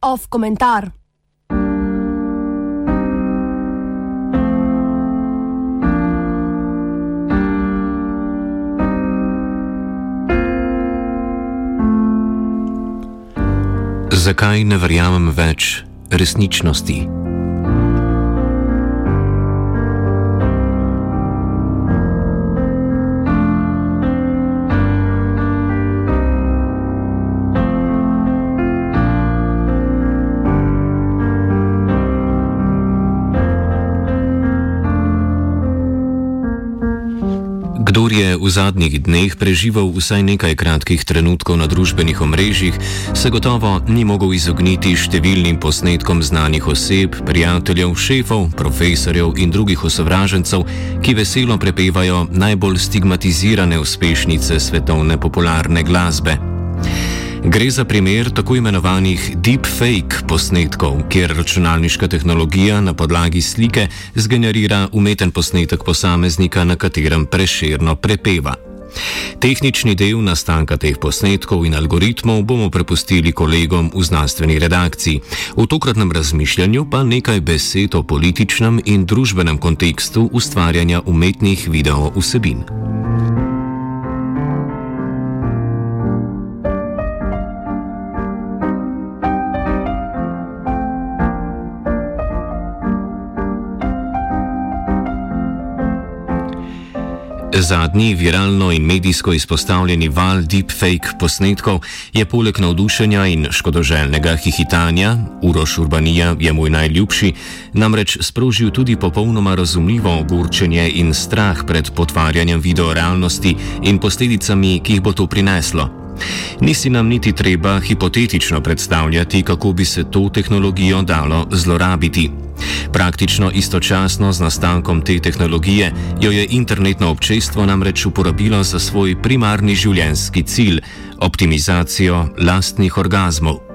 Off komentar. Zakaj ne verjamem več resničnosti? Kdor je v zadnjih dneh preživel vsaj nekaj kratkih trenutkov na družbenih omrežjih, se gotovo ni mogel izogniti številnim posnetkom znanih oseb, prijateljev, šefov, profesorjev in drugih osovražencev, ki veselo prepevajo najbolj stigmatizirane uspešnice svetovne popularne glasbe. Gre za primer tako imenovanih deepfake posnetkov, kjer računalniška tehnologija na podlagi slike zgenerira umeten posnetek posameznika, na katerem preširno prepeva. Tehnični del nastanka teh posnetkov in algoritmov bomo prepustili kolegom v znanstveni redakciji. V tokratnem razmišljanju pa nekaj besed o političnem in družbenem kontekstu ustvarjanja umetnih video vsebin. Zadnji viralno in medijsko izpostavljeni val deepfake posnetkov je poleg navdušenja in škodoželjnega hihitanja, Uroš Urbanija je moj najljubši, namreč sprožil tudi popolnoma razumljivo ogorčenje in strah pred potvarjanjem videorealnosti in posledicami, ki jih bo to prineslo. Nisi nam niti treba hipotetično predstavljati, kako bi se to tehnologijo dalo zlorabiti. Praktično istočasno z nastankom te tehnologije jo je internetno občestvo namreč uporabilo za svoj primarni življenjski cilj - optimizacijo lastnih orgazmov.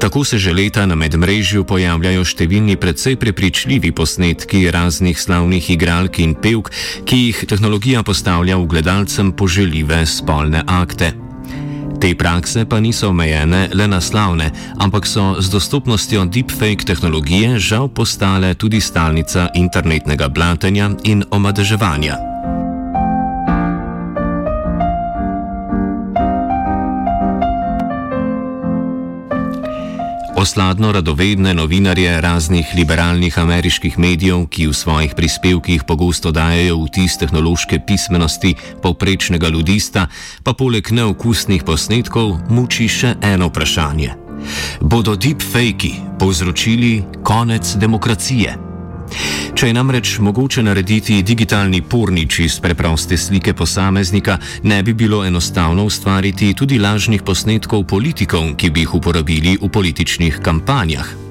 Tako se že leta na medmrežju pojavljajo številni precej prepričljivi posnetki raznih slavnih igralk in pevk, ki jih tehnologija postavlja v gledalcem poželjive spolne akte. Te prakse pa niso omejene le na slavne, ampak so z dostopnostjo deepfake tehnologije žal postale tudi stalnica internetnega blatenja in omadeževanja. Osladno radovedne novinarje raznih liberalnih ameriških medijev, ki v svojih prispevkih pogosto dajejo vtis tehnološke pismenosti povprečnega ljudista, pa poleg neokusnih posnetkov muči še eno vprašanje. Bodo deepfaki povzročili konec demokracije? Če je namreč mogoče narediti digitalni pornič iz preproste slike posameznika, ne bi bilo enostavno ustvariti tudi lažnih posnetkov politikov, ki bi jih uporabili v političnih kampanjah.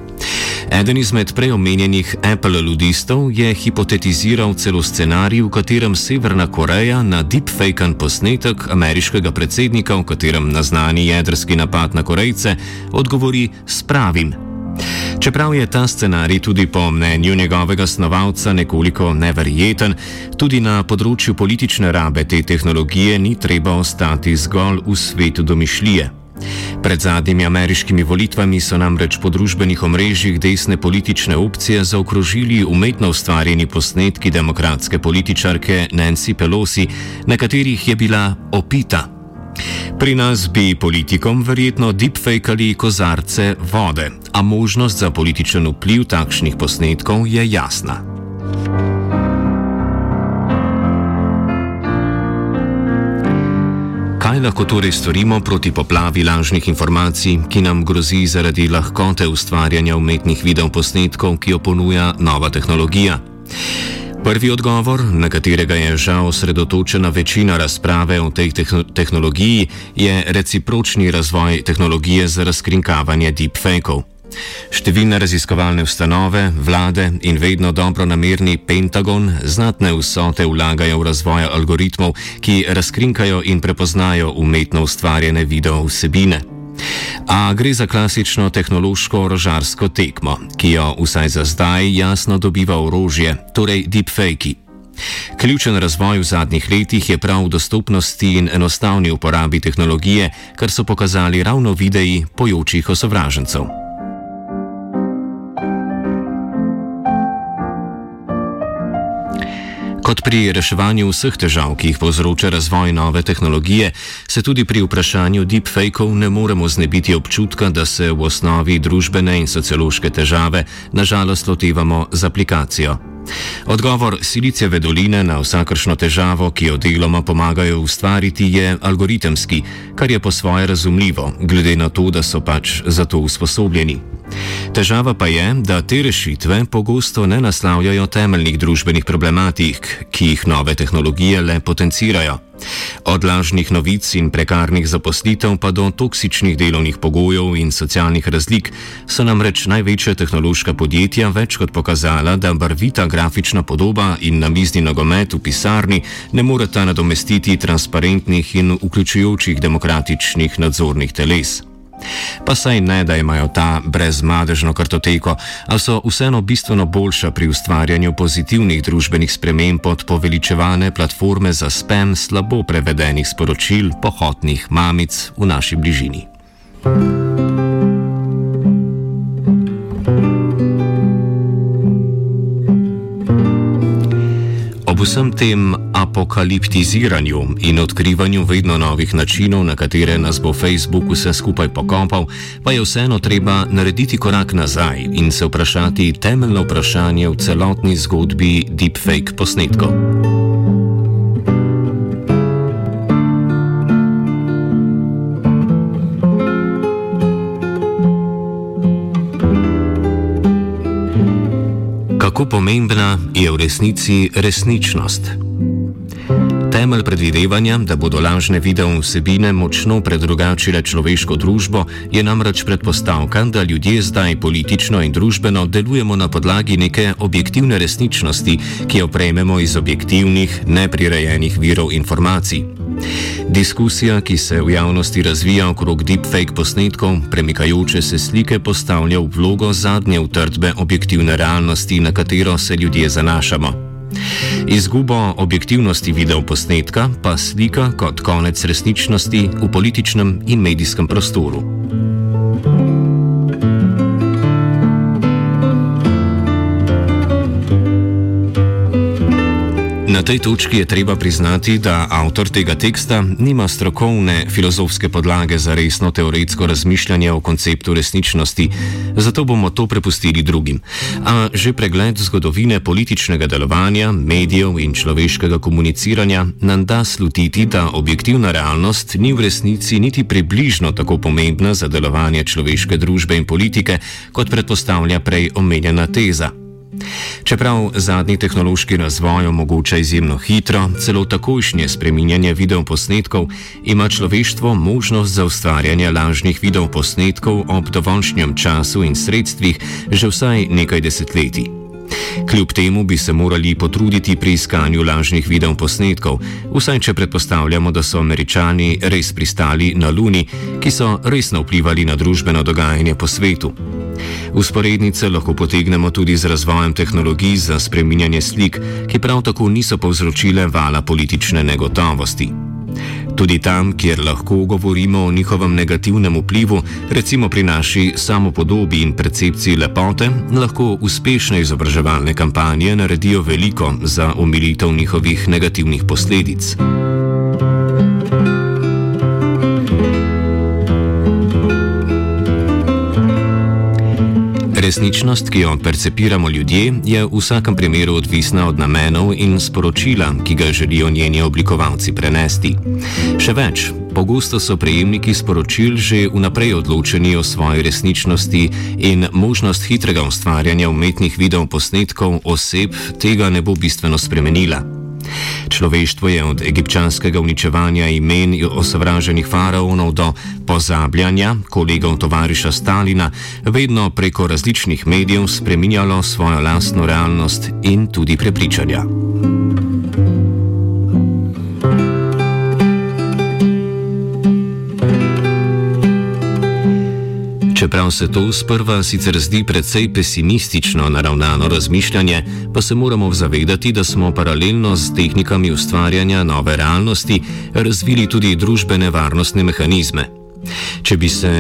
Eden izmed preomenjenih Apple ludistov je hipotetiziral celo scenarij, v katerem Severna Koreja na deepfaken posnetek ameriškega predsednika, v katerem naznani jedrski napad na Korejce, odgovori s pravim Čeprav je ta scenarij tudi po mnenju njegovega snovalca nekoliko neverjeten, tudi na področju politične rabe te tehnologije ni treba ostati zgolj v svetu domišljije. Pred zadnjimi ameriškimi volitvami so namreč po družbenih omrežjih desne politične opcije zaokrožili umetno ustvarjeni posnetki demokratske političarke Nancy Pelosi, na katerih je bila opita. Pri nas bi politikom verjetno deepfakali kozarce vode, a možnost za političen vpliv takšnih posnetkov je jasna. Kaj lahko torej storimo proti poplavi lažnih informacij, ki nam grozi zaradi lahkote ustvarjanja umetnih videoposnetkov, ki jo ponuja nova tehnologija? Prvi odgovor, na katerega je žal osredotočena večina razprave o tej tehnologiji, je recipročni razvoj tehnologije za razkrinkavanje deepfakeov. Številne raziskovalne ustanove, vlade in vedno dobro namerni Pentagon znatne vsote vlagajo v razvoj algoritmov, ki razkrinkajo in prepoznajo umetno ustvarjene video vsebine. A gre za klasično tehnološko orožarsko tekmo, ki jo vsaj za zdaj jasno dobiva orožje, torej deepfake. Ključen razvoj v zadnjih letih je prav v dostopnosti in enostavni uporabi tehnologije, kar so pokazali ravno videi pojočih osovražencev. Kot pri reševanju vseh težav, ki jih povzroča razvoj nove tehnologije, se tudi pri vprašanju deepfakeov ne moremo znebiti občutka, da se v osnovi družbene in sociološke težave nažalost lotevamo z aplikacijo. Odgovor Silicijeve doline na vsakršno težavo, ki jo deloma pomagajo ustvariti, je algoritemski, kar je po svoje razumljivo, glede na to, da so pač za to usposobljeni. Težava pa je, da te rešitve pogosto ne naslavljajo temeljnih družbenih problematik, ki jih nove tehnologije le potencirajo. Od lažnih novic in prekarnih zaposlitev pa do toksičnih delovnih pogojev in socialnih razlik so namreč največja tehnološka podjetja več kot pokazala, da barvita grafična podoba in namizni nogomet v pisarni ne moreta nadomestiti transparentnih in vključujočih demokratičnih nadzornih teles. Pa saj ne, da imajo ta brezmadežno kartoteko, a so vseeno bistveno boljša pri ustvarjanju pozitivnih družbenih sprememb od poveličevane platforme za spam slabo prevedenih sporočil pohotnih mamic v naši bližini. thank you vsem tem apokaliptiziranju in odkrivanju vedno novih načinov, na katere nas bo Facebook vse skupaj pokopal, pa je vseeno treba narediti korak nazaj in se vprašati temeljno vprašanje v celotni zgodbi deepfake posnetkov. Kako pomembna je v resnici resničnost. Temelj predvidevanja, da bodo lažne video vsebine močno predrugačile človeško družbo, je namreč predpostavka, da ljudje zdaj politično in družbeno delujemo na podlagi neke objektivne resničnosti, ki jo prejmemo iz objektivnih, neprirejenih virov informacij. Diskusija, ki se v javnosti razvija okrog deepfake posnetkov, premikajoče se slike postavlja v vlogo zadnje utrdbe objektivne realnosti, na katero se ljudje zanašamo. Izgubo objektivnosti videoposnetka pa slika kot konec resničnosti v političnem in medijskem prostoru. Na tej točki je treba priznati, da avtor tega teksta nima strokovne filozofske podlage za resno teoretsko razmišljanje o konceptu resničnosti, zato bomo to prepustili drugim. A že pregled zgodovine političnega delovanja, medijev in človeškega komuniciranja nam da slutiti, da objektivna realnost ni v resnici niti približno tako pomembna za delovanje človeške družbe in politike, kot predpostavlja prej omenjena teza. Čeprav zadnji tehnološki razvoj omogoča izjemno hitro, celo takojšnje spreminjanje videoposnetkov, ima človeštvo možnost za ustvarjanje lažnih videoposnetkov ob dovoljšnjem času in sredstvih že vsaj nekaj desetletij. Kljub temu bi se morali potruditi pri iskanju lažnih videoposnetkov, vsaj če predpostavljamo, da so američani res pristali na Luni, ki so resno vplivali na družbeno dogajanje po svetu. Usporednice lahko potegnemo tudi z razvojem tehnologij za spreminjanje slik, ki prav tako niso povzročile vala politične negotovosti. Tudi tam, kjer lahko govorimo o njihovem negativnem vplivu, recimo pri naši samopodobi in percepciji lepote, lahko uspešne izobraževalne kampanje naredijo veliko za umilitev njihovih negativnih posledic. Resničnost, ki jo percepiramo ljudje, je v vsakem primeru odvisna od namenov in sporočila, ki ga želijo njeni oblikovalci prenesti. Še več, pogosto so prejemniki sporočil že vnaprej odločeni o svoji resničnosti in možnost hitrega ustvarjanja umetnih videoposnetkov oseb tega ne bo bistveno spremenila. Človeštvo je od egipčanskega uničevanja imen osovraženih faraonov do pozabljanja kolegov tovariša Stalina vedno preko različnih medijev spreminjalo svojo lastno realnost in tudi prepričanja. Čeprav se to sprva sicer zdi precej pesimistično naravnano razmišljanje, pa se moramo zavedati, da smo paralelno z tehnikami ustvarjanja nove realnosti razvili tudi družbene varnostne mehanizme. Če bi se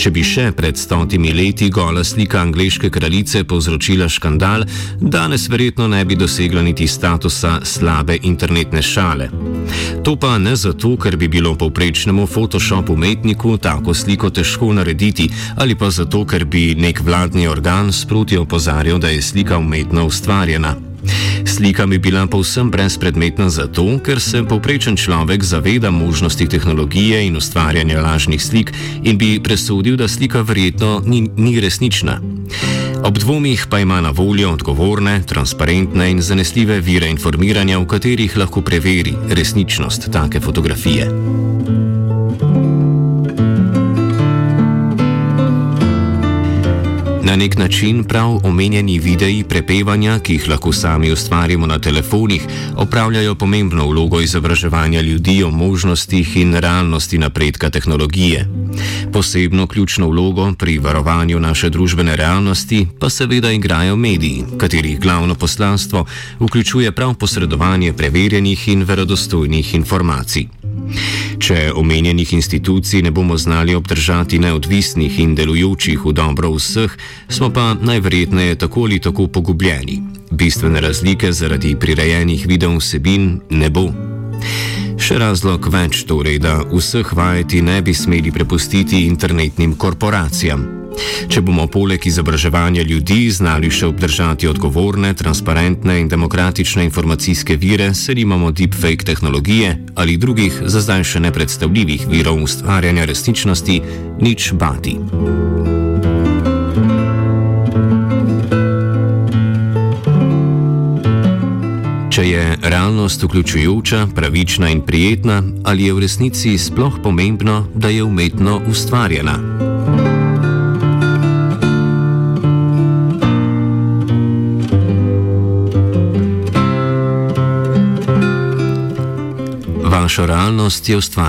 Če bi še pred stotimi leti gola slika angleške kraljice povzročila škandal, danes verjetno ne bi dosegla niti statusa slabe internetne šale. To pa ne zato, ker bi bilo povprečnemu Photoshop umetniku tako sliko težko narediti, ali pa zato, ker bi nek vladni organ sproti opozarjal, da je slika umetno ustvarjena. Slika bi bila povsem brezpredmetna zato, ker se povprečen človek zaveda možnosti tehnologije in ustvarjanja lažnih slik in bi presodil, da slika verjetno ni, ni resnična. Ob dvomih pa ima na voljo odgovorne, transparentne in zanesljive vire informiranja, v katerih lahko preveri resničnost take fotografije. Na nek način prav omenjeni videi prepevanja, ki jih lahko sami ustvarimo na telefonih, opravljajo pomembno vlogo izobraževanja ljudi o možnostih in realnosti napredka tehnologije. Posebno ključno vlogo pri varovanju naše družbene realnosti pa seveda igrajo mediji, katerih glavno poslanstvo vključuje prav posredovanje preverjenih in verodostojnih informacij. Če omenjenih institucij ne bomo znali obdržati neodvisnih in delujočih v dobro vseh, smo pa najverjetneje tako ali tako pogubljeni. Bistvene razlike zaradi prirejenih videov vsebin ne bo. Še razlog več torej, da vseh vajeti ne bi smeli prepustiti internetnim korporacijam. Če bomo poleg izobraževanja ljudi znali še obdržati odgovorne, transparentne in demokratične informacijske vire, se imamo deepfake tehnologije ali drugih za zdaj še nepredstavljivih virov ustvarjanja resničnosti, nič bati. Če je realnost vključujoča, pravična in prijetna, ali je v resnici sploh pomembno, da je umetno ustvarjena? Vaša realnost je ustvarjena.